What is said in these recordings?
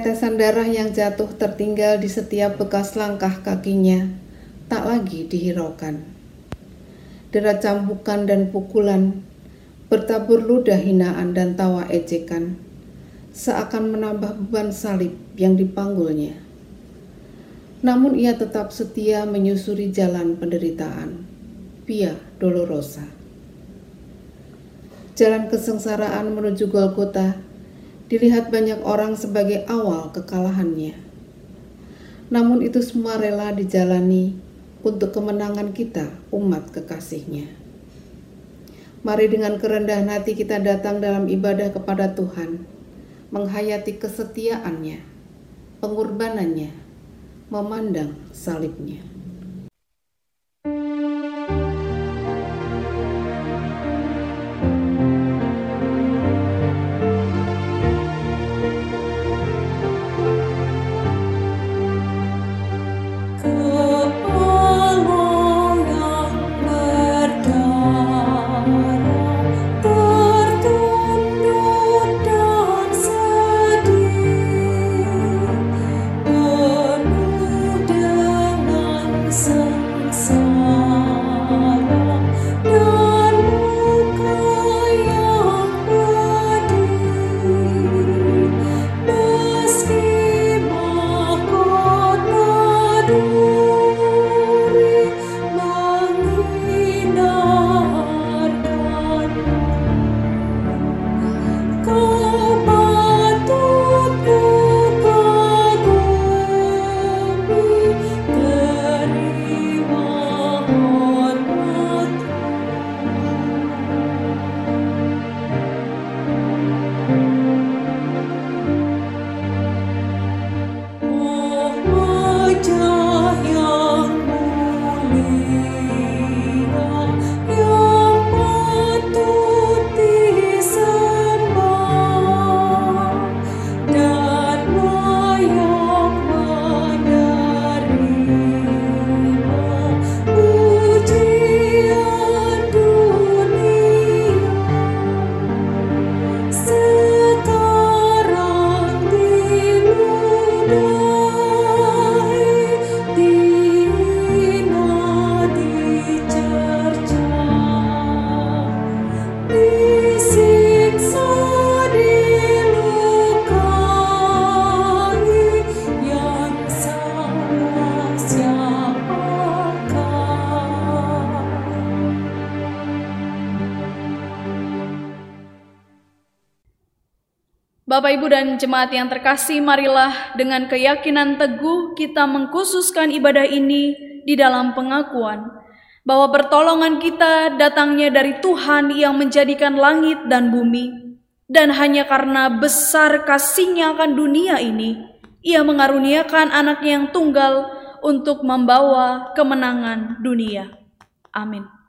Tetesan darah yang jatuh tertinggal di setiap bekas langkah kakinya tak lagi dihiraukan. Derat cambukan dan pukulan bertabur ludah hinaan dan tawa ejekan seakan menambah beban salib yang dipanggulnya. Namun ia tetap setia menyusuri jalan penderitaan, Via Dolorosa. Jalan kesengsaraan menuju Golgota dilihat banyak orang sebagai awal kekalahannya. Namun itu semua rela dijalani untuk kemenangan kita umat kekasihnya. Mari dengan kerendahan hati kita datang dalam ibadah kepada Tuhan, menghayati kesetiaannya, pengorbanannya, memandang salibnya. Bapak, Ibu, dan jemaat yang terkasih, marilah dengan keyakinan teguh kita mengkhususkan ibadah ini di dalam pengakuan bahwa pertolongan kita datangnya dari Tuhan yang menjadikan langit dan bumi, dan hanya karena besar kasihnya akan dunia ini, ia mengaruniakan anaknya yang tunggal untuk membawa kemenangan dunia. Amin.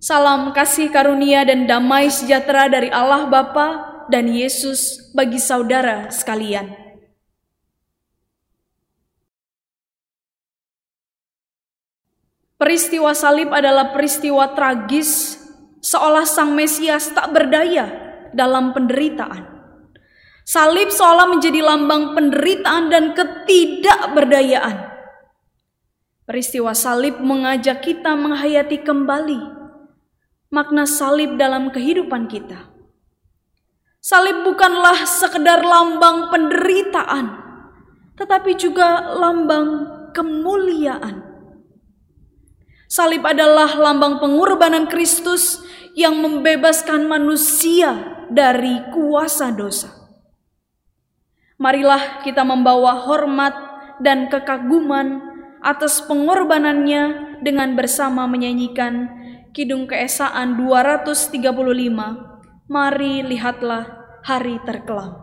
Salam kasih karunia dan damai sejahtera dari Allah Bapa dan Yesus bagi saudara sekalian. Peristiwa salib adalah peristiwa tragis seolah sang Mesias tak berdaya dalam penderitaan. Salib seolah menjadi lambang penderitaan dan ketidakberdayaan. Peristiwa salib mengajak kita menghayati kembali makna salib dalam kehidupan kita. Salib bukanlah sekedar lambang penderitaan, tetapi juga lambang kemuliaan. Salib adalah lambang pengorbanan Kristus yang membebaskan manusia dari kuasa dosa. Marilah kita membawa hormat dan kekaguman atas pengorbanannya dengan bersama menyanyikan Kidung Keesaan 235, Mari lihatlah hari terkelam.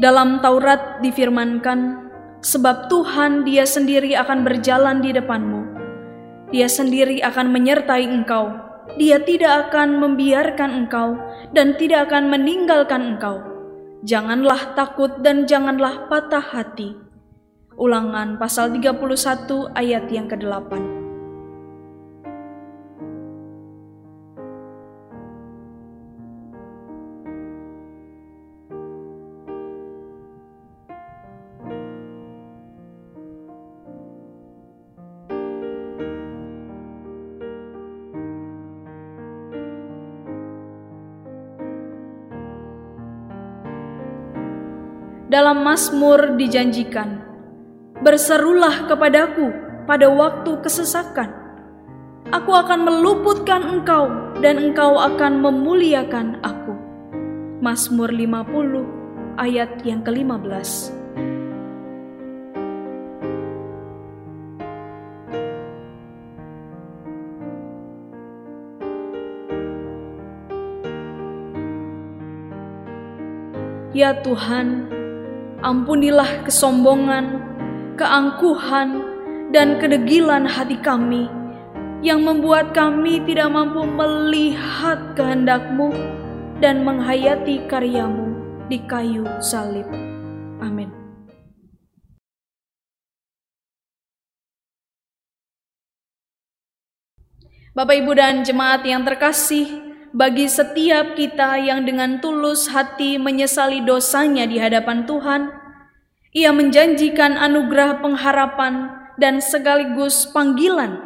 Dalam Taurat difirmankan, sebab Tuhan dia sendiri akan berjalan di depanmu. Dia sendiri akan menyertai engkau. Dia tidak akan membiarkan engkau dan tidak akan meninggalkan engkau. Janganlah takut dan janganlah patah hati. Ulangan pasal 31 ayat yang ke-8. Dalam Mazmur dijanjikan, Berserulah kepadaku pada waktu kesesakan. Aku akan meluputkan engkau dan engkau akan memuliakan aku. Mazmur 50 ayat yang ke-15. Ya Tuhan, Ampunilah kesombongan, keangkuhan, dan kedegilan hati kami yang membuat kami tidak mampu melihat kehendakmu dan menghayati karyamu di kayu salib. Amin. Bapak, Ibu, dan jemaat yang terkasih, bagi setiap kita yang dengan tulus hati menyesali dosanya di hadapan Tuhan. Ia menjanjikan anugerah pengharapan dan sekaligus panggilan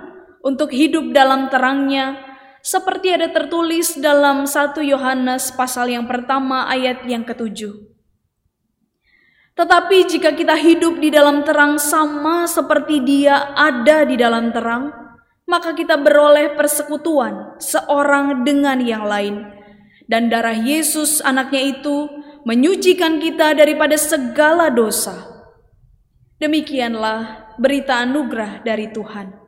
untuk hidup dalam terangnya, seperti ada tertulis dalam 1 Yohanes pasal yang pertama ayat yang ketujuh. Tetapi jika kita hidup di dalam terang sama seperti dia ada di dalam terang, maka kita beroleh persekutuan seorang dengan yang lain. Dan darah Yesus anaknya itu menyucikan kita daripada segala dosa. Demikianlah berita anugerah dari Tuhan.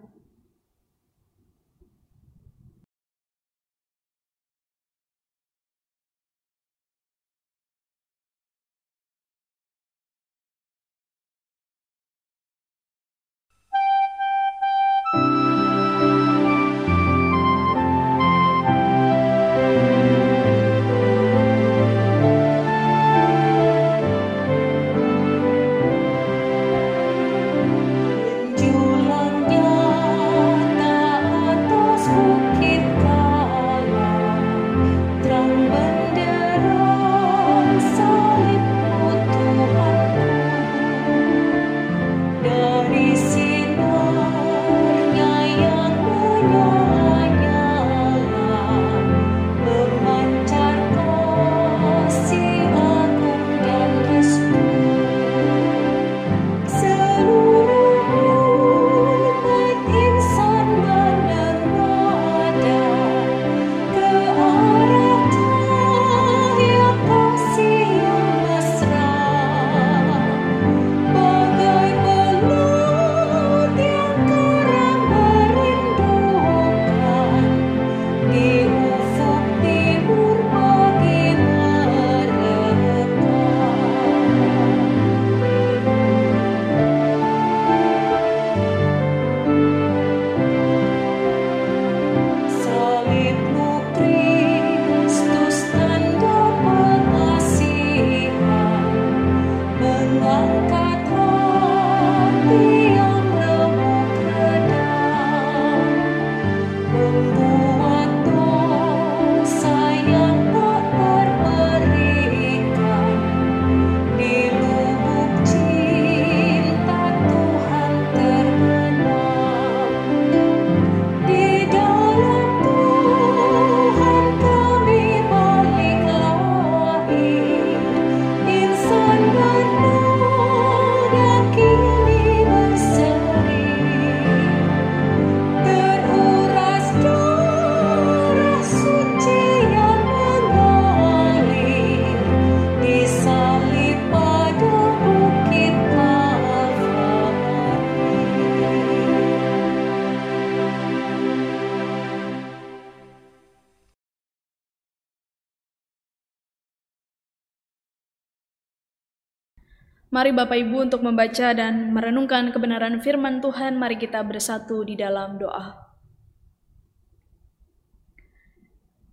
Mari Bapak Ibu untuk membaca dan merenungkan kebenaran firman Tuhan, mari kita bersatu di dalam doa.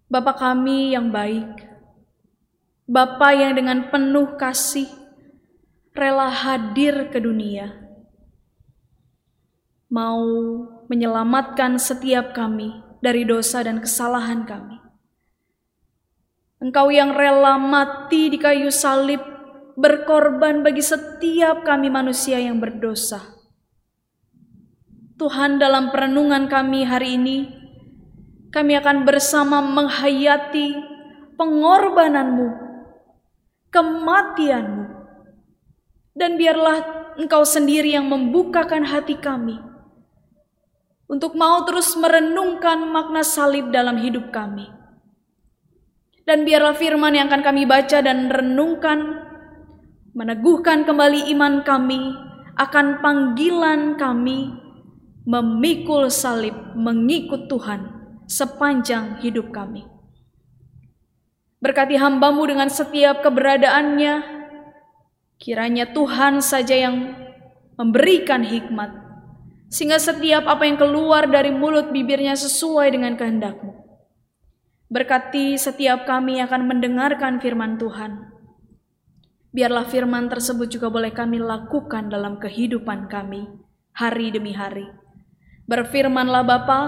Bapa kami yang baik, Bapa yang dengan penuh kasih rela hadir ke dunia, mau menyelamatkan setiap kami dari dosa dan kesalahan kami. Engkau yang rela mati di kayu salib, berkorban bagi setiap kami manusia yang berdosa. Tuhan dalam perenungan kami hari ini, kami akan bersama menghayati pengorbananmu, kematianmu, dan biarlah engkau sendiri yang membukakan hati kami untuk mau terus merenungkan makna salib dalam hidup kami. Dan biarlah firman yang akan kami baca dan renungkan meneguhkan kembali iman kami akan panggilan kami memikul salib mengikut Tuhan sepanjang hidup kami. Berkati hambamu dengan setiap keberadaannya, kiranya Tuhan saja yang memberikan hikmat, sehingga setiap apa yang keluar dari mulut bibirnya sesuai dengan kehendakmu. Berkati setiap kami akan mendengarkan firman Tuhan. Biarlah firman tersebut juga boleh kami lakukan dalam kehidupan kami hari demi hari. Berfirmanlah Bapa,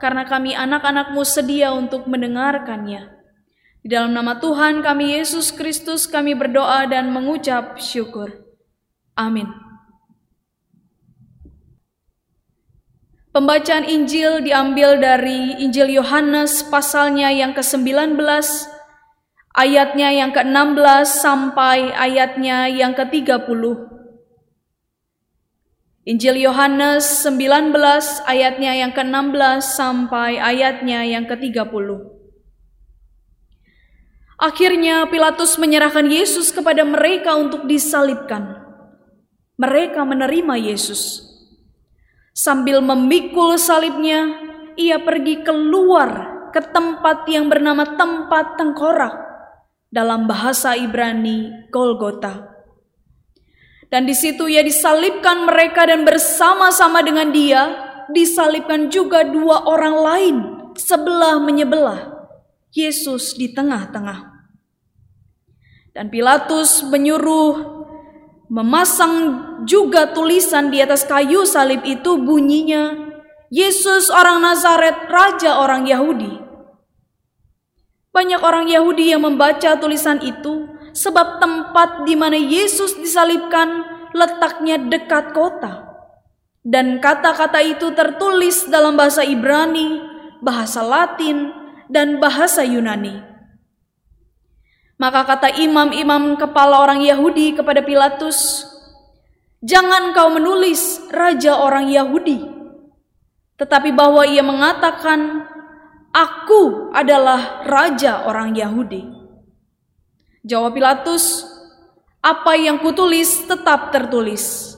karena kami anak-anakmu sedia untuk mendengarkannya. Di dalam nama Tuhan kami Yesus Kristus kami berdoa dan mengucap syukur. Amin. Pembacaan Injil diambil dari Injil Yohanes pasalnya yang ke-19, ayatnya yang ke-16 sampai ayatnya yang ke-30. Injil Yohanes 19 ayatnya yang ke-16 sampai ayatnya yang ke-30. Akhirnya Pilatus menyerahkan Yesus kepada mereka untuk disalibkan. Mereka menerima Yesus. Sambil memikul salibnya, ia pergi keluar ke tempat yang bernama tempat tengkorak dalam bahasa Ibrani Golgota. Dan di situ ia disalibkan mereka dan bersama-sama dengan dia disalibkan juga dua orang lain sebelah menyebelah. Yesus di tengah-tengah. Dan Pilatus menyuruh memasang juga tulisan di atas kayu salib itu bunyinya Yesus orang Nazaret, raja orang Yahudi. Banyak orang Yahudi yang membaca tulisan itu sebab tempat di mana Yesus disalibkan letaknya dekat kota. Dan kata-kata itu tertulis dalam bahasa Ibrani, bahasa Latin, dan bahasa Yunani. Maka kata imam-imam kepala orang Yahudi kepada Pilatus, "Jangan kau menulis raja orang Yahudi, tetapi bahwa ia mengatakan, 'Aku adalah raja orang Yahudi.'" Jawab Pilatus, apa yang kutulis tetap tertulis.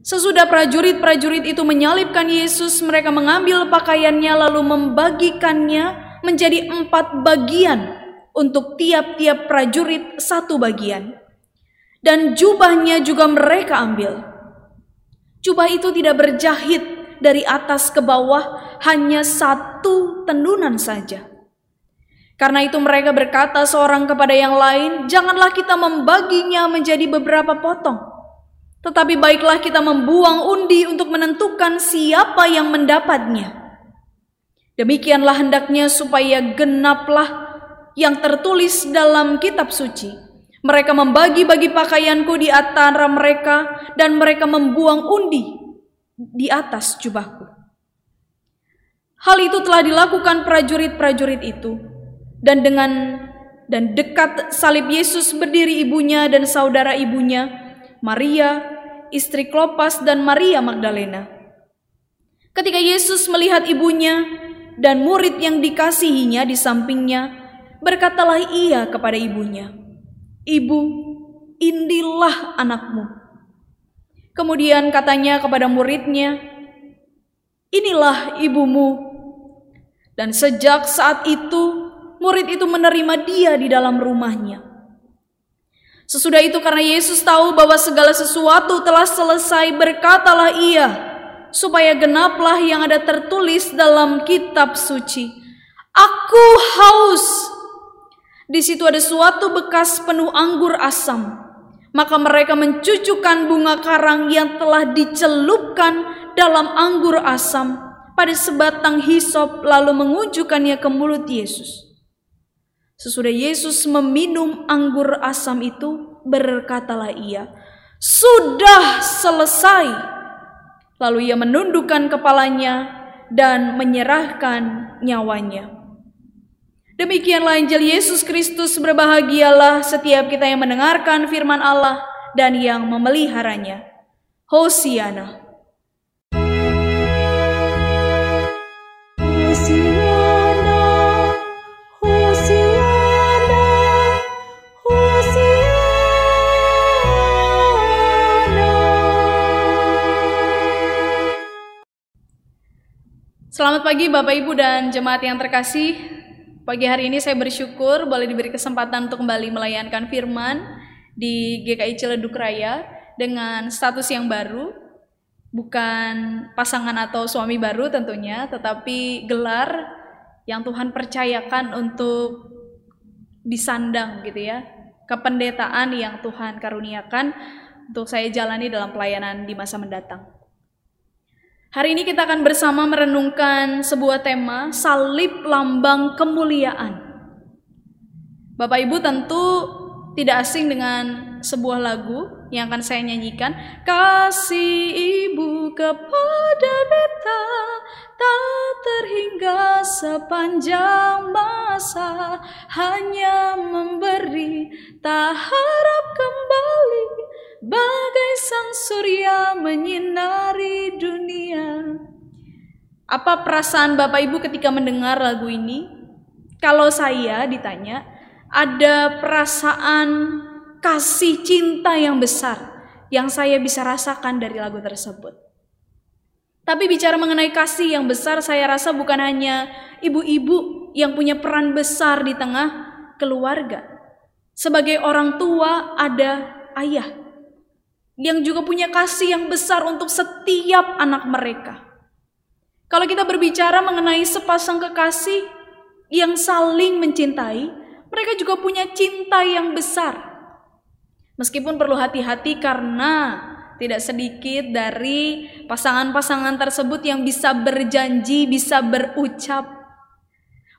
Sesudah prajurit-prajurit itu menyalibkan Yesus, mereka mengambil pakaiannya lalu membagikannya menjadi empat bagian untuk tiap-tiap prajurit satu bagian. Dan jubahnya juga mereka ambil. Jubah itu tidak berjahit dari atas ke bawah, hanya satu tendunan saja. Karena itu mereka berkata seorang kepada yang lain, janganlah kita membaginya menjadi beberapa potong. Tetapi baiklah kita membuang undi untuk menentukan siapa yang mendapatnya. Demikianlah hendaknya supaya genaplah yang tertulis dalam kitab suci. Mereka membagi-bagi pakaianku di antara mereka dan mereka membuang undi di atas jubahku. Hal itu telah dilakukan prajurit-prajurit itu dan dengan dan dekat salib Yesus berdiri ibunya dan saudara ibunya, Maria, istri Klopas dan Maria Magdalena. Ketika Yesus melihat ibunya dan murid yang dikasihinya di sampingnya, berkatalah ia kepada ibunya, "Ibu, indilah anakmu." Kemudian katanya kepada muridnya, "Inilah ibumu." Dan sejak saat itu murid itu menerima dia di dalam rumahnya. Sesudah itu karena Yesus tahu bahwa segala sesuatu telah selesai, berkatalah ia, supaya genaplah yang ada tertulis dalam kitab suci. Aku haus. Di situ ada suatu bekas penuh anggur asam. Maka mereka mencucukkan bunga karang yang telah dicelupkan dalam anggur asam pada sebatang hisop lalu mengunjukkannya ke mulut Yesus. Sesudah Yesus meminum anggur asam itu, berkatalah ia, "Sudah selesai." Lalu ia menundukkan kepalanya dan menyerahkan nyawanya. Demikianlah Injil Yesus Kristus berbahagialah setiap kita yang mendengarkan firman Allah dan yang memeliharanya. Hosiana. Selamat pagi Bapak Ibu dan jemaat yang terkasih. Pagi hari ini saya bersyukur boleh diberi kesempatan untuk kembali melayankan firman di GKI Ciledug Raya dengan status yang baru. Bukan pasangan atau suami baru tentunya, tetapi gelar yang Tuhan percayakan untuk disandang gitu ya. Kependetaan yang Tuhan karuniakan untuk saya jalani dalam pelayanan di masa mendatang. Hari ini kita akan bersama merenungkan sebuah tema salib lambang kemuliaan. Bapak Ibu tentu tidak asing dengan sebuah lagu yang akan saya nyanyikan. Kasih Ibu kepada beta tak terhingga sepanjang masa hanya memberi tak harap kembali bagai sang surya menyinari dunia. Apa perasaan Bapak Ibu ketika mendengar lagu ini? Kalau saya ditanya, ada perasaan kasih cinta yang besar yang saya bisa rasakan dari lagu tersebut. Tapi bicara mengenai kasih yang besar, saya rasa bukan hanya ibu-ibu yang punya peran besar di tengah keluarga. Sebagai orang tua, ada ayah yang juga punya kasih yang besar untuk setiap anak mereka. Kalau kita berbicara mengenai sepasang kekasih yang saling mencintai, mereka juga punya cinta yang besar. Meskipun perlu hati-hati karena tidak sedikit dari pasangan-pasangan tersebut yang bisa berjanji, bisa berucap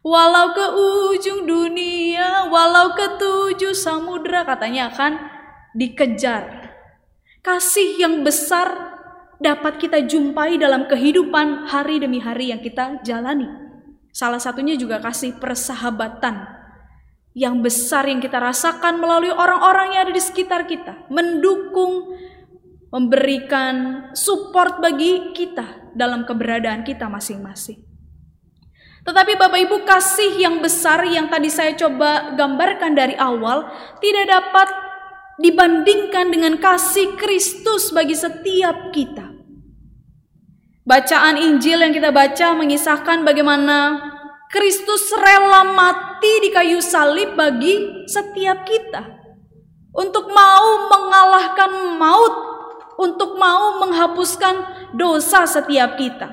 Walau ke ujung dunia, walau ke tujuh samudra katanya akan dikejar Kasih yang besar dapat kita jumpai dalam kehidupan hari demi hari yang kita jalani. Salah satunya juga kasih persahabatan yang besar yang kita rasakan melalui orang-orang yang ada di sekitar kita, mendukung, memberikan support bagi kita dalam keberadaan kita masing-masing. Tetapi Bapak Ibu kasih yang besar yang tadi saya coba gambarkan dari awal tidak dapat dibandingkan dengan kasih Kristus bagi setiap kita. Bacaan Injil yang kita baca mengisahkan bagaimana Kristus rela mati di kayu salib bagi setiap kita. Untuk mau mengalahkan maut, untuk mau menghapuskan dosa setiap kita.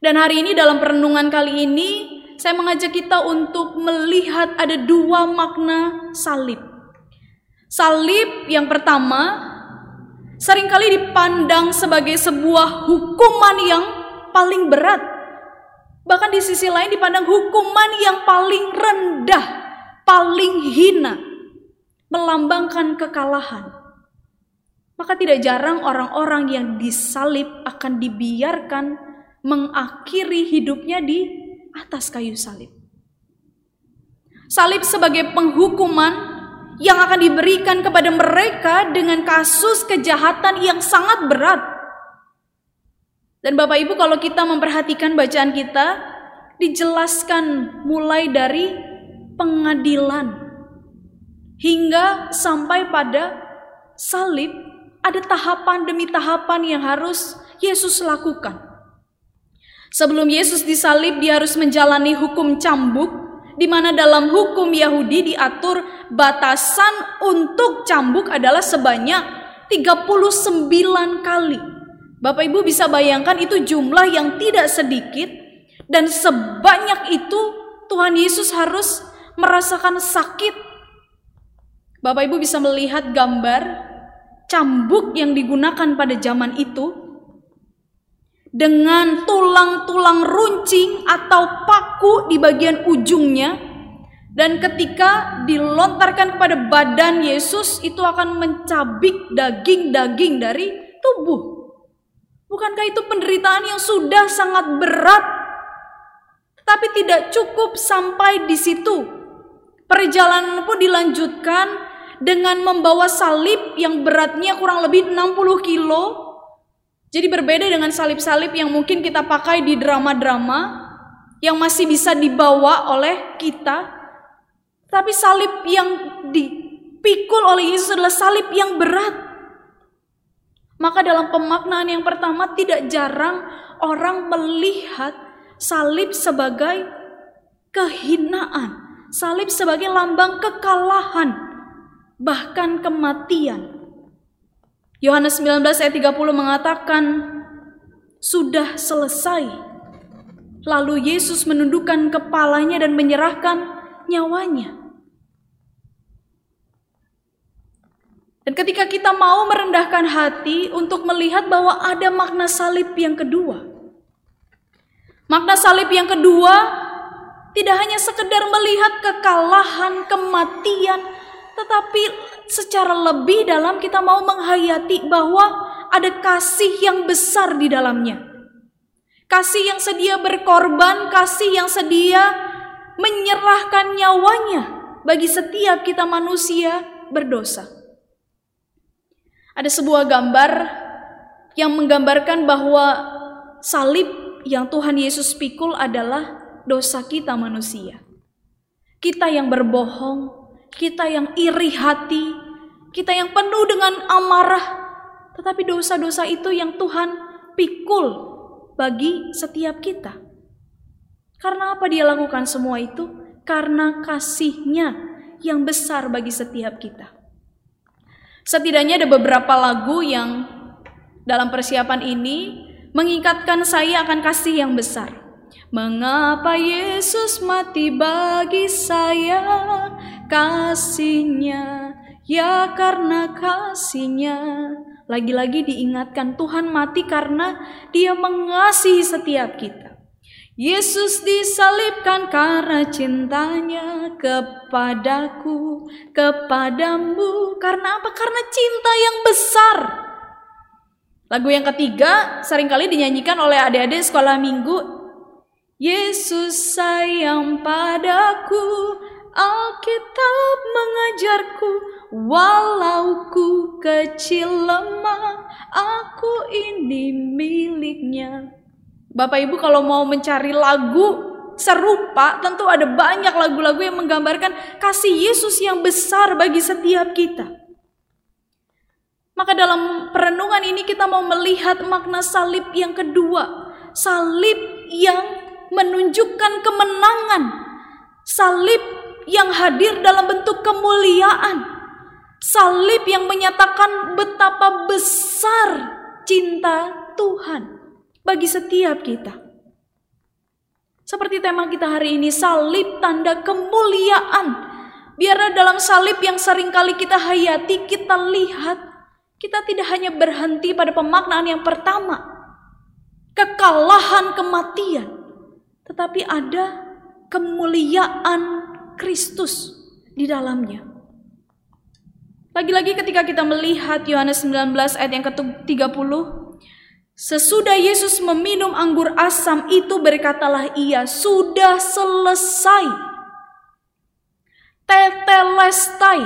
Dan hari ini dalam perenungan kali ini, saya mengajak kita untuk melihat ada dua makna salib. Salib yang pertama sering kali dipandang sebagai sebuah hukuman yang paling berat. Bahkan di sisi lain dipandang hukuman yang paling rendah, paling hina, melambangkan kekalahan. Maka tidak jarang orang-orang yang disalib akan dibiarkan mengakhiri hidupnya di atas kayu salib. Salib sebagai penghukuman yang akan diberikan kepada mereka dengan kasus kejahatan yang sangat berat. Dan Bapak Ibu kalau kita memperhatikan bacaan kita, dijelaskan mulai dari pengadilan hingga sampai pada salib ada tahapan demi tahapan yang harus Yesus lakukan. Sebelum Yesus disalib, dia harus menjalani hukum cambuk di mana dalam hukum Yahudi diatur batasan untuk cambuk adalah sebanyak 39 kali. Bapak Ibu bisa bayangkan itu jumlah yang tidak sedikit dan sebanyak itu Tuhan Yesus harus merasakan sakit. Bapak Ibu bisa melihat gambar cambuk yang digunakan pada zaman itu dengan tulang-tulang runcing atau paku di bagian ujungnya dan ketika dilontarkan kepada badan Yesus itu akan mencabik daging-daging dari tubuh. Bukankah itu penderitaan yang sudah sangat berat? Tapi tidak cukup sampai di situ. Perjalanan pun dilanjutkan dengan membawa salib yang beratnya kurang lebih 60 kilo jadi berbeda dengan salib-salib yang mungkin kita pakai di drama-drama yang masih bisa dibawa oleh kita. Tapi salib yang dipikul oleh Yesus adalah salib yang berat. Maka dalam pemaknaan yang pertama tidak jarang orang melihat salib sebagai kehinaan, salib sebagai lambang kekalahan, bahkan kematian. Yohanes 19 ayat 30 mengatakan, sudah selesai. Lalu Yesus menundukkan kepalanya dan menyerahkan nyawanya. Dan ketika kita mau merendahkan hati untuk melihat bahwa ada makna salib yang kedua. Makna salib yang kedua tidak hanya sekedar melihat kekalahan, kematian, tetapi secara lebih dalam kita mau menghayati bahwa ada kasih yang besar di dalamnya. Kasih yang sedia berkorban, kasih yang sedia menyerahkan nyawanya bagi setiap kita manusia berdosa. Ada sebuah gambar yang menggambarkan bahwa salib yang Tuhan Yesus pikul adalah dosa kita manusia. Kita yang berbohong, kita yang iri hati, kita yang penuh dengan amarah, tetapi dosa-dosa itu yang Tuhan pikul bagi setiap kita. Karena apa dia lakukan semua itu? Karena kasihnya yang besar bagi setiap kita. Setidaknya ada beberapa lagu yang dalam persiapan ini mengikatkan saya akan kasih yang besar. Mengapa Yesus mati bagi saya kasihnya ya karena kasihnya lagi-lagi diingatkan Tuhan mati karena dia mengasihi setiap kita Yesus disalibkan karena cintanya kepadaku, kepadamu. Karena apa? Karena cinta yang besar. Lagu yang ketiga sering kali dinyanyikan oleh adik-adik sekolah minggu. Yesus sayang padaku, Alkitab mengajarku Walau ku kecil lemah Aku ini miliknya. Bapak Ibu kalau mau mencari lagu serupa Tentu ada banyak lagu-lagu yang menggambarkan Kasih Yesus yang besar bagi setiap kita. Maka dalam perenungan ini kita mau melihat makna salib yang kedua. Salib yang menunjukkan kemenangan. Salib yang hadir dalam bentuk kemuliaan. Salib yang menyatakan betapa besar cinta Tuhan bagi setiap kita. Seperti tema kita hari ini, salib tanda kemuliaan. Biar dalam salib yang sering kali kita hayati, kita lihat, kita tidak hanya berhenti pada pemaknaan yang pertama, kekalahan kematian, tetapi ada kemuliaan Kristus di dalamnya. Lagi-lagi ketika kita melihat Yohanes 19 ayat yang ke-30, sesudah Yesus meminum anggur asam itu berkatalah ia, sudah selesai. Tetelestai.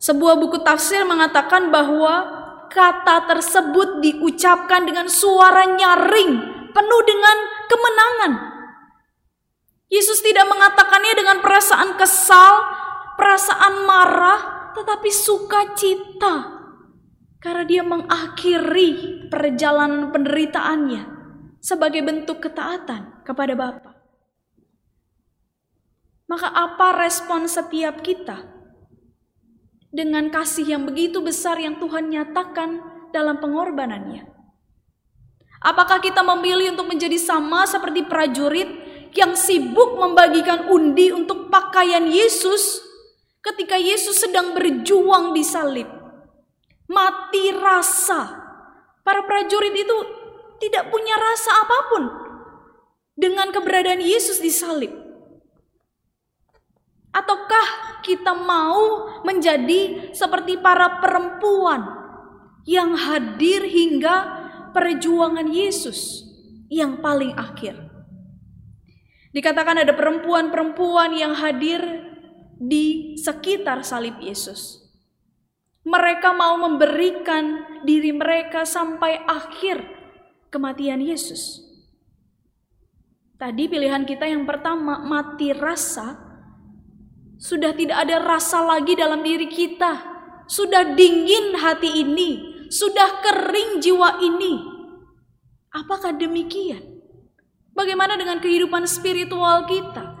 Sebuah buku tafsir mengatakan bahwa kata tersebut diucapkan dengan suara nyaring, penuh dengan kemenangan, Yesus tidak mengatakannya dengan perasaan kesal, perasaan marah, tetapi sukacita. Karena dia mengakhiri perjalanan penderitaannya sebagai bentuk ketaatan kepada Bapa. Maka apa respon setiap kita dengan kasih yang begitu besar yang Tuhan nyatakan dalam pengorbanannya? Apakah kita memilih untuk menjadi sama seperti prajurit yang sibuk membagikan undi untuk pakaian Yesus ketika Yesus sedang berjuang di salib? Mati rasa. Para prajurit itu tidak punya rasa apa pun dengan keberadaan Yesus di salib. Ataukah kita mau menjadi seperti para perempuan yang hadir hingga perjuangan Yesus yang paling akhir? Dikatakan ada perempuan-perempuan yang hadir di sekitar salib Yesus. Mereka mau memberikan diri mereka sampai akhir kematian Yesus. Tadi pilihan kita yang pertama mati rasa sudah tidak ada rasa lagi dalam diri kita. Sudah dingin hati ini. Sudah kering jiwa ini. Apakah demikian? Bagaimana dengan kehidupan spiritual kita?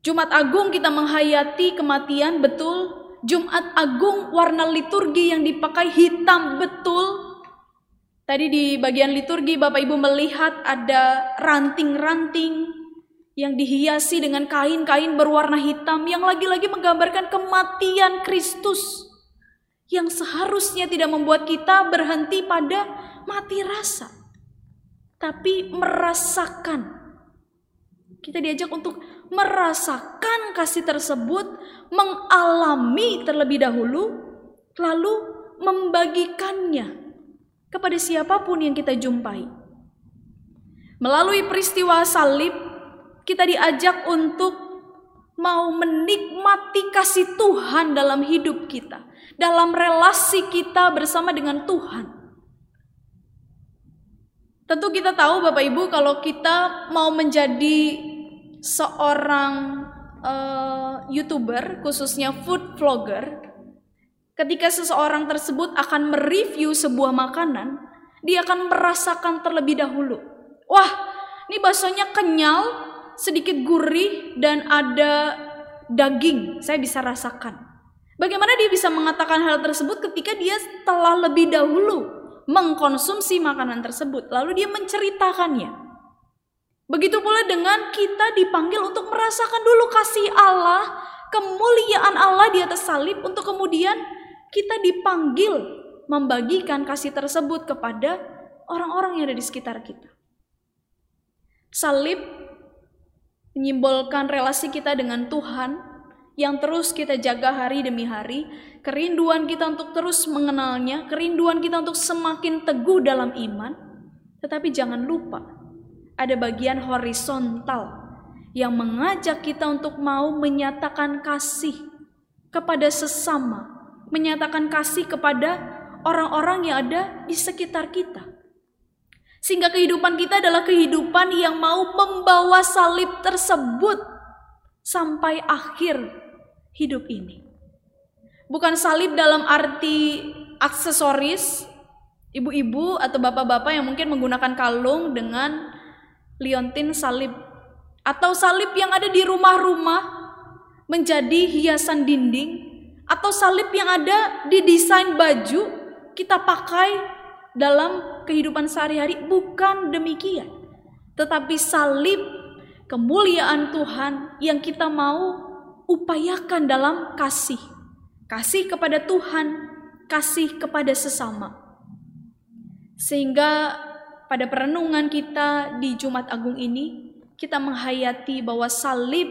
Jumat Agung kita menghayati kematian betul. Jumat Agung warna liturgi yang dipakai hitam betul. Tadi di bagian liturgi Bapak Ibu melihat ada ranting-ranting yang dihiasi dengan kain-kain berwarna hitam yang lagi-lagi menggambarkan kematian Kristus yang seharusnya tidak membuat kita berhenti pada mati rasa tapi merasakan kita diajak untuk merasakan kasih tersebut mengalami terlebih dahulu lalu membagikannya kepada siapa pun yang kita jumpai melalui peristiwa salib kita diajak untuk mau menikmati kasih Tuhan dalam hidup kita, dalam relasi kita bersama dengan Tuhan. Tentu kita tahu Bapak Ibu kalau kita mau menjadi seorang uh, YouTuber khususnya food vlogger, ketika seseorang tersebut akan mereview sebuah makanan, dia akan merasakan terlebih dahulu. Wah, ini baksonya kenyal, sedikit gurih dan ada daging, saya bisa rasakan. Bagaimana dia bisa mengatakan hal tersebut ketika dia telah lebih dahulu mengkonsumsi makanan tersebut, lalu dia menceritakannya. Begitu pula dengan kita dipanggil untuk merasakan dulu kasih Allah, kemuliaan Allah di atas salib untuk kemudian kita dipanggil membagikan kasih tersebut kepada orang-orang yang ada di sekitar kita. Salib menyimbolkan relasi kita dengan Tuhan yang terus kita jaga hari demi hari, kerinduan kita untuk terus mengenalnya, kerinduan kita untuk semakin teguh dalam iman. Tetapi jangan lupa, ada bagian horizontal yang mengajak kita untuk mau menyatakan kasih kepada sesama, menyatakan kasih kepada orang-orang yang ada di sekitar kita. Sehingga kehidupan kita adalah kehidupan yang mau membawa salib tersebut sampai akhir hidup ini. Bukan salib dalam arti aksesoris, ibu-ibu atau bapak-bapak yang mungkin menggunakan kalung dengan liontin salib atau salib yang ada di rumah-rumah menjadi hiasan dinding atau salib yang ada di desain baju kita pakai dalam kehidupan sehari-hari bukan demikian. Tetapi salib kemuliaan Tuhan yang kita mau upayakan dalam kasih. Kasih kepada Tuhan, kasih kepada sesama. Sehingga pada perenungan kita di Jumat Agung ini, kita menghayati bahwa salib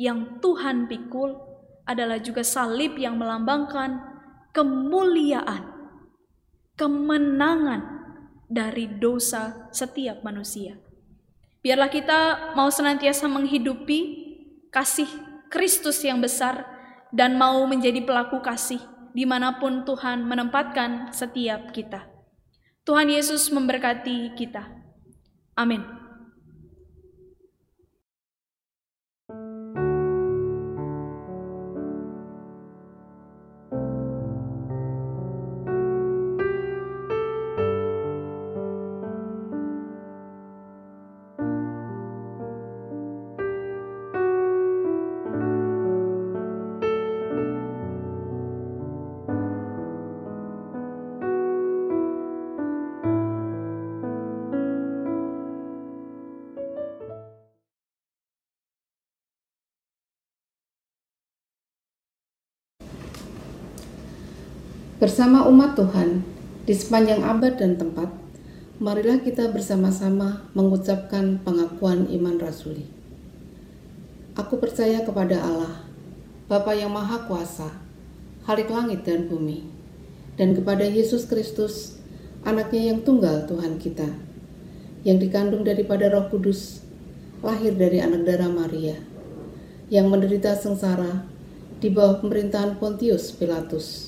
yang Tuhan pikul adalah juga salib yang melambangkan kemuliaan kemenangan dari dosa setiap manusia. Biarlah kita mau senantiasa menghidupi kasih Kristus yang besar dan mau menjadi pelaku kasih di mana pun Tuhan menempatkan setiap kita. Tuhan Yesus memberkati kita. Amin. Bersama umat Tuhan di sepanjang abad dan tempat, marilah kita bersama-sama mengucapkan pengakuan iman rasuli. Aku percaya kepada Allah, Bapa yang Maha Kuasa, Halik langit dan bumi, dan kepada Yesus Kristus, anaknya yang tunggal Tuhan kita, yang dikandung daripada roh kudus, lahir dari anak darah Maria, yang menderita sengsara di bawah pemerintahan Pontius Pilatus,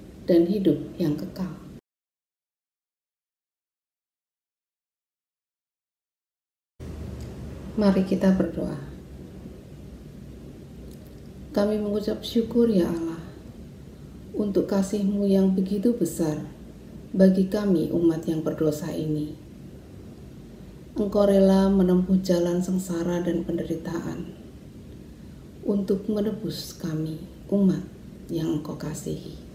dan hidup yang kekal. Mari kita berdoa. Kami mengucap syukur ya Allah untuk kasih-Mu yang begitu besar bagi kami umat yang berdosa ini. Engkau rela menempuh jalan sengsara dan penderitaan untuk menebus kami umat yang Engkau kasihi.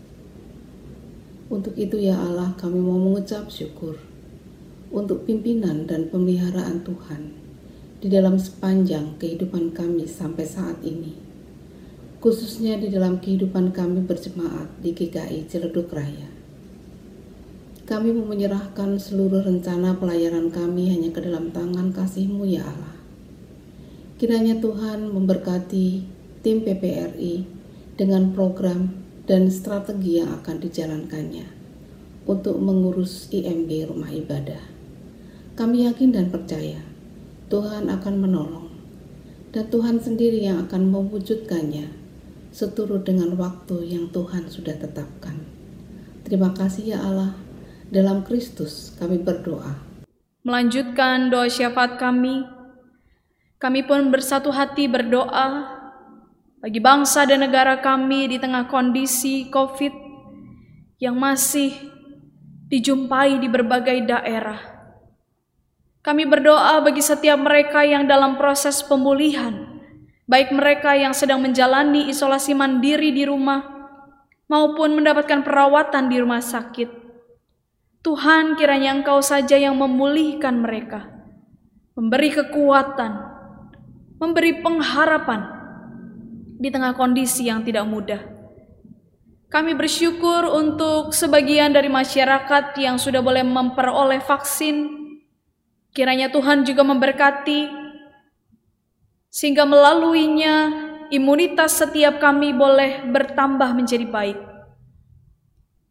Untuk itu ya Allah kami mau mengucap syukur untuk pimpinan dan pemeliharaan Tuhan di dalam sepanjang kehidupan kami sampai saat ini, khususnya di dalam kehidupan kami berjemaat di GKI Ciledug Raya. Kami mau menyerahkan seluruh rencana pelayanan kami hanya ke dalam tangan kasih-Mu ya Allah. Kiranya Tuhan memberkati tim PPRI dengan program dan strategi yang akan dijalankannya untuk mengurus IMB rumah ibadah. Kami yakin dan percaya Tuhan akan menolong, dan Tuhan sendiri yang akan mewujudkannya seturut dengan waktu yang Tuhan sudah tetapkan. Terima kasih ya Allah, dalam Kristus kami berdoa. Melanjutkan doa syafaat kami, kami pun bersatu hati berdoa bagi bangsa dan negara kami di tengah kondisi COVID yang masih dijumpai di berbagai daerah. Kami berdoa bagi setiap mereka yang dalam proses pemulihan, baik mereka yang sedang menjalani isolasi mandiri di rumah maupun mendapatkan perawatan di rumah sakit. Tuhan, kiranya Engkau saja yang memulihkan mereka, memberi kekuatan, memberi pengharapan di tengah kondisi yang tidak mudah. Kami bersyukur untuk sebagian dari masyarakat yang sudah boleh memperoleh vaksin Kiranya Tuhan juga memberkati sehingga melaluinya imunitas setiap kami boleh bertambah menjadi baik.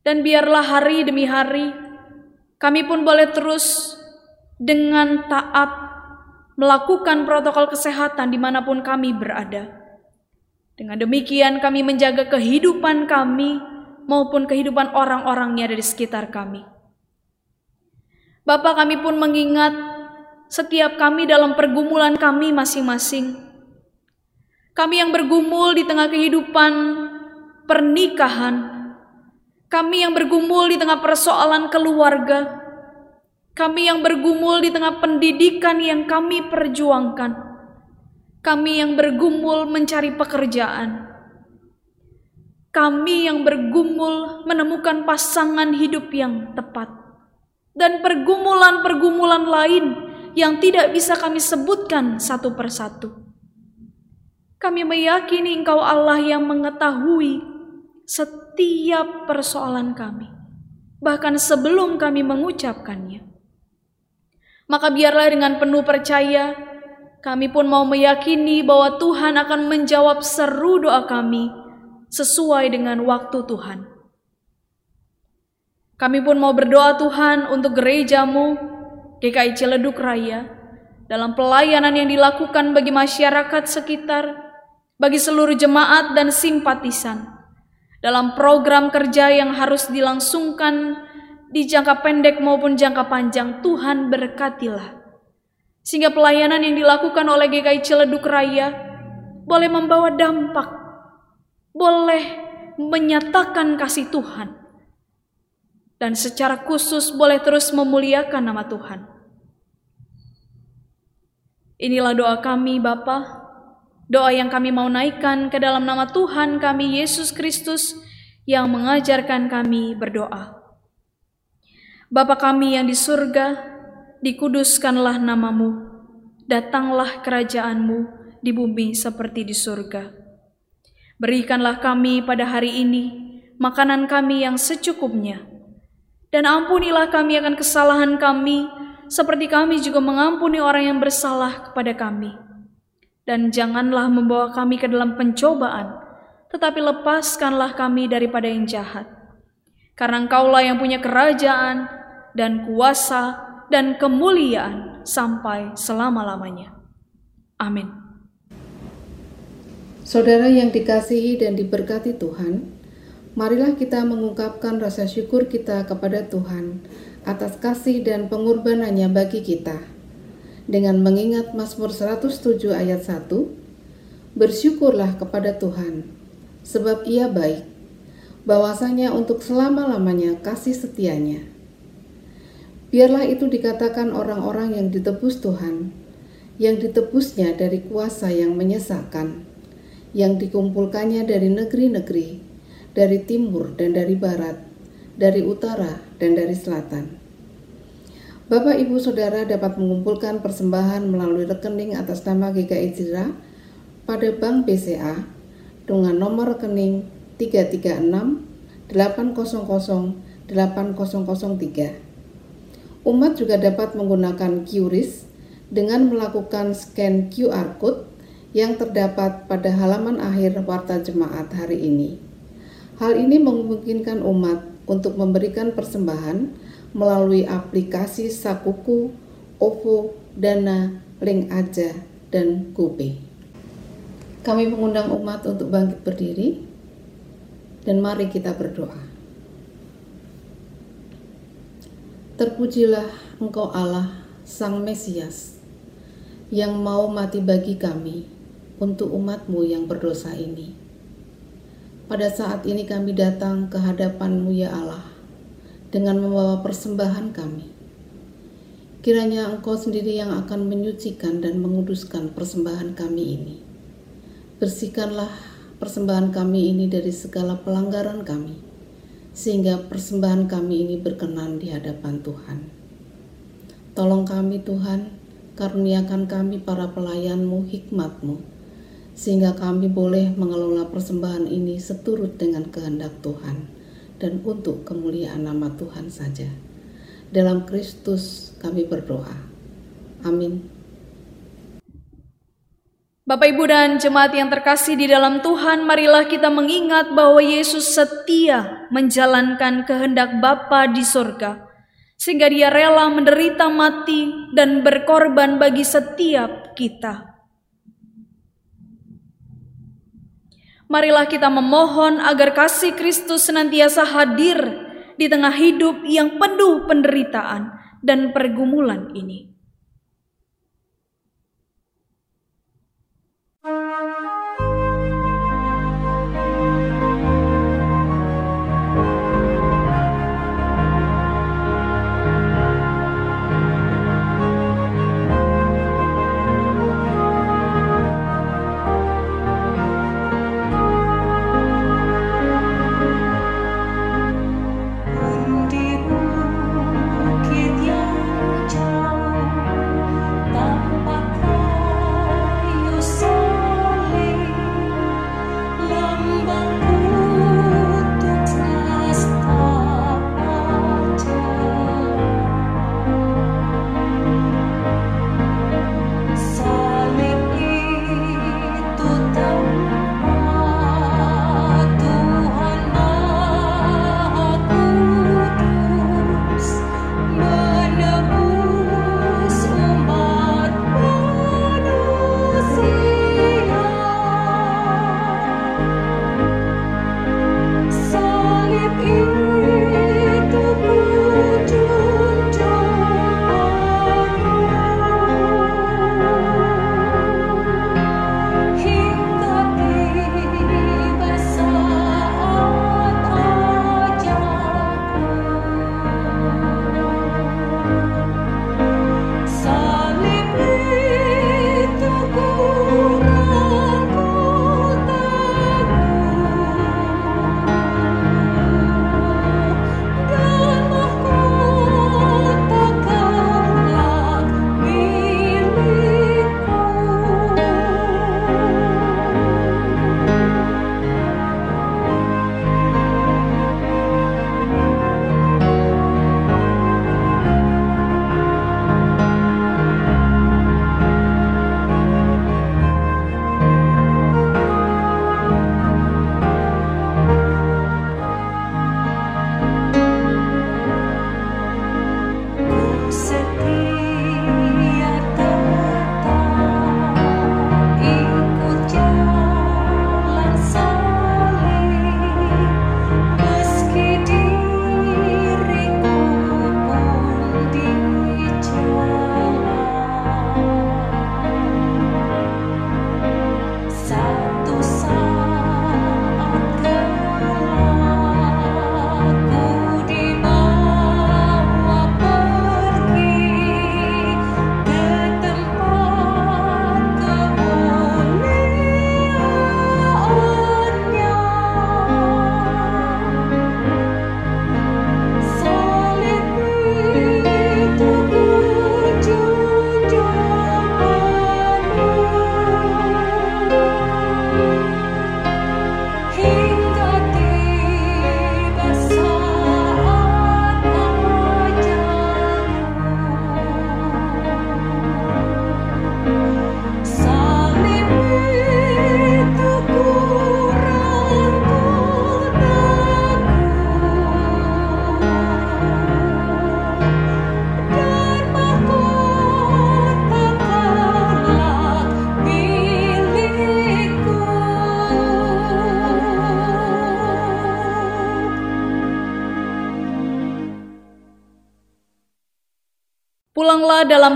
Dan biarlah hari demi hari kami pun boleh terus dengan taat melakukan protokol kesehatan di mana pun kami berada. Dengan demikian kami menjaga kehidupan kami maupun kehidupan orang-orangnya dari sekitar kami. Bapak kami pun mengingat setiap kami dalam pergumulan kami masing-masing. Kami yang bergumul di tengah kehidupan pernikahan, kami yang bergumul di tengah persoalan keluarga, kami yang bergumul di tengah pendidikan yang kami perjuangkan, kami yang bergumul mencari pekerjaan, kami yang bergumul menemukan pasangan hidup yang tepat, dan pergumulan-pergumulan lain yang tidak bisa kami sebutkan satu persatu. Kami meyakini Engkau Allah yang mengetahui setiap persoalan kami, bahkan sebelum kami mengucapkannya. Maka biarlah dengan penuh percaya, kami pun mau meyakini bahwa Tuhan akan menjawab seru doa kami sesuai dengan waktu Tuhan. Kami pun mau berdoa Tuhan untuk gerejamu, GKI Ciledug Raya dalam pelayanan yang dilakukan bagi masyarakat sekitar, bagi seluruh jemaat dan simpatisan, dalam program kerja yang harus dilangsungkan di jangka pendek maupun jangka panjang, Tuhan berkatilah. Sehingga pelayanan yang dilakukan oleh GKI Ciledug Raya boleh membawa dampak, boleh menyatakan kasih Tuhan dan secara khusus boleh terus memuliakan nama Tuhan. Inilah doa kami Bapa, doa yang kami mau naikkan ke dalam nama Tuhan kami Yesus Kristus yang mengajarkan kami berdoa. Bapa kami yang di surga, dikuduskanlah namamu, datanglah kerajaanmu di bumi seperti di surga. Berikanlah kami pada hari ini makanan kami yang secukupnya, dan ampunilah kami akan kesalahan kami, seperti kami juga mengampuni orang yang bersalah kepada kami. Dan janganlah membawa kami ke dalam pencobaan, tetapi lepaskanlah kami daripada yang jahat. Karena engkaulah yang punya kerajaan, dan kuasa, dan kemuliaan sampai selama-lamanya. Amin. Saudara yang dikasihi dan diberkati Tuhan, marilah kita mengungkapkan rasa syukur kita kepada Tuhan atas kasih dan pengorbanannya bagi kita. Dengan mengingat Mazmur 107 ayat 1, Bersyukurlah kepada Tuhan, sebab ia baik, bahwasanya untuk selama-lamanya kasih setianya. Biarlah itu dikatakan orang-orang yang ditebus Tuhan, yang ditebusnya dari kuasa yang menyesakkan, yang dikumpulkannya dari negeri-negeri, dari timur dan dari barat, dari utara dan dari selatan. Bapak, Ibu, Saudara dapat mengumpulkan persembahan melalui rekening atas nama GKI Jira pada Bank BCA dengan nomor rekening 336 800 8003. Umat juga dapat menggunakan QRIS dengan melakukan scan QR code yang terdapat pada halaman akhir warta jemaat hari ini. Hal ini memungkinkan umat untuk memberikan persembahan melalui aplikasi Sakuku, OVO, Dana, Link Aja, dan GoPay. Kami mengundang umat untuk bangkit berdiri dan mari kita berdoa. Terpujilah Engkau Allah, Sang Mesias, yang mau mati bagi kami untuk umatmu yang berdosa ini pada saat ini kami datang ke hadapan-Mu ya Allah dengan membawa persembahan kami. Kiranya Engkau sendiri yang akan menyucikan dan menguduskan persembahan kami ini. Bersihkanlah persembahan kami ini dari segala pelanggaran kami, sehingga persembahan kami ini berkenan di hadapan Tuhan. Tolong kami Tuhan, karuniakan kami para pelayanmu hikmatmu, sehingga kami boleh mengelola persembahan ini seturut dengan kehendak Tuhan dan untuk kemuliaan nama Tuhan saja. Dalam Kristus kami berdoa. Amin. Bapak, Ibu, dan jemaat yang terkasih di dalam Tuhan, marilah kita mengingat bahwa Yesus setia menjalankan kehendak Bapa di sorga, sehingga dia rela menderita mati dan berkorban bagi setiap kita. Marilah kita memohon agar kasih Kristus senantiasa hadir di tengah hidup yang penuh penderitaan dan pergumulan ini.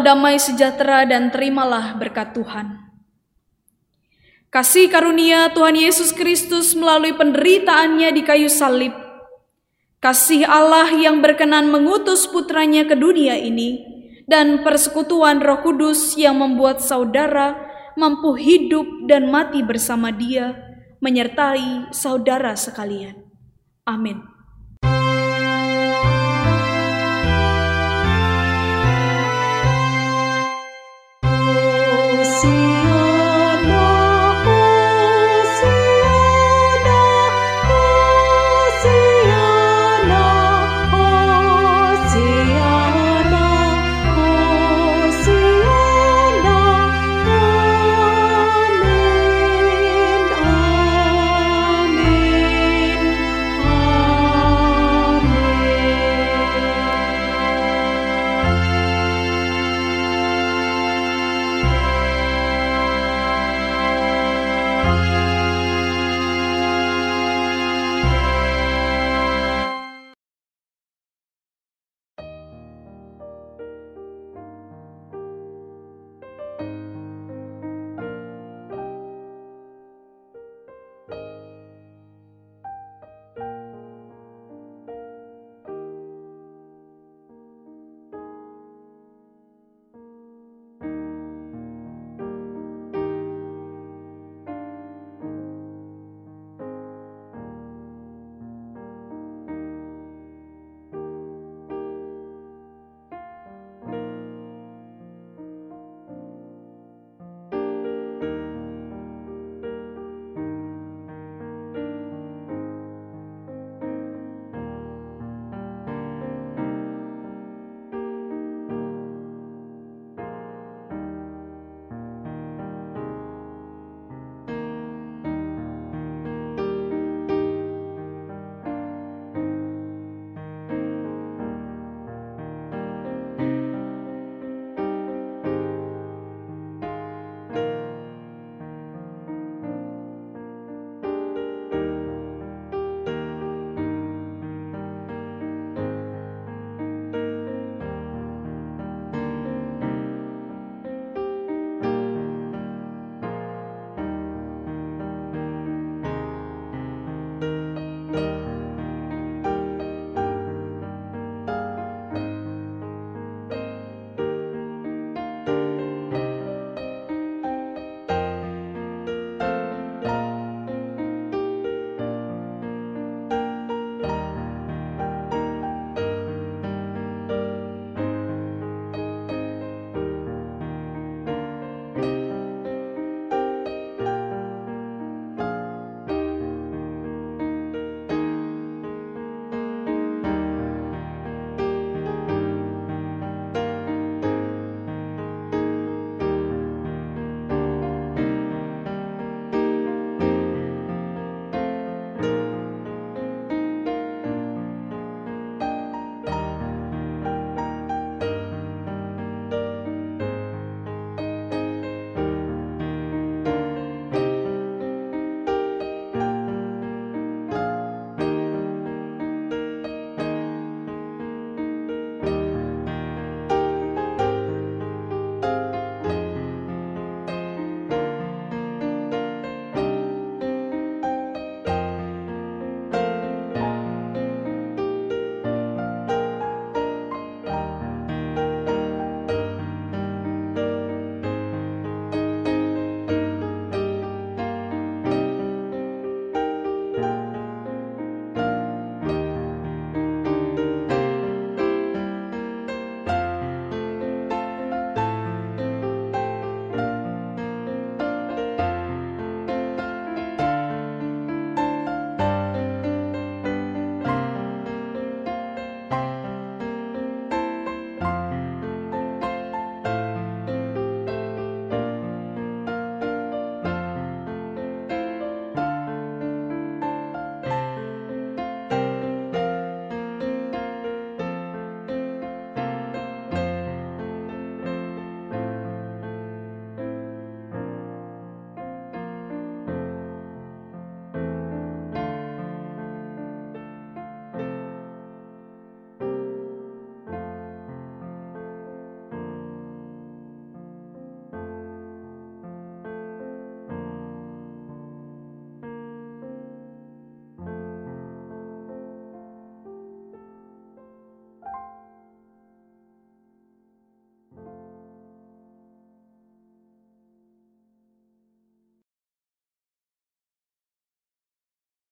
Damai sejahtera dan terimalah berkat Tuhan. Kasih karunia Tuhan Yesus Kristus melalui penderitaannya di kayu salib, kasih Allah yang berkenan mengutus putranya ke dunia ini, dan persekutuan roh kudus yang membuat saudara mampu hidup dan mati bersama dia, menyertai saudara sekalian. Amin.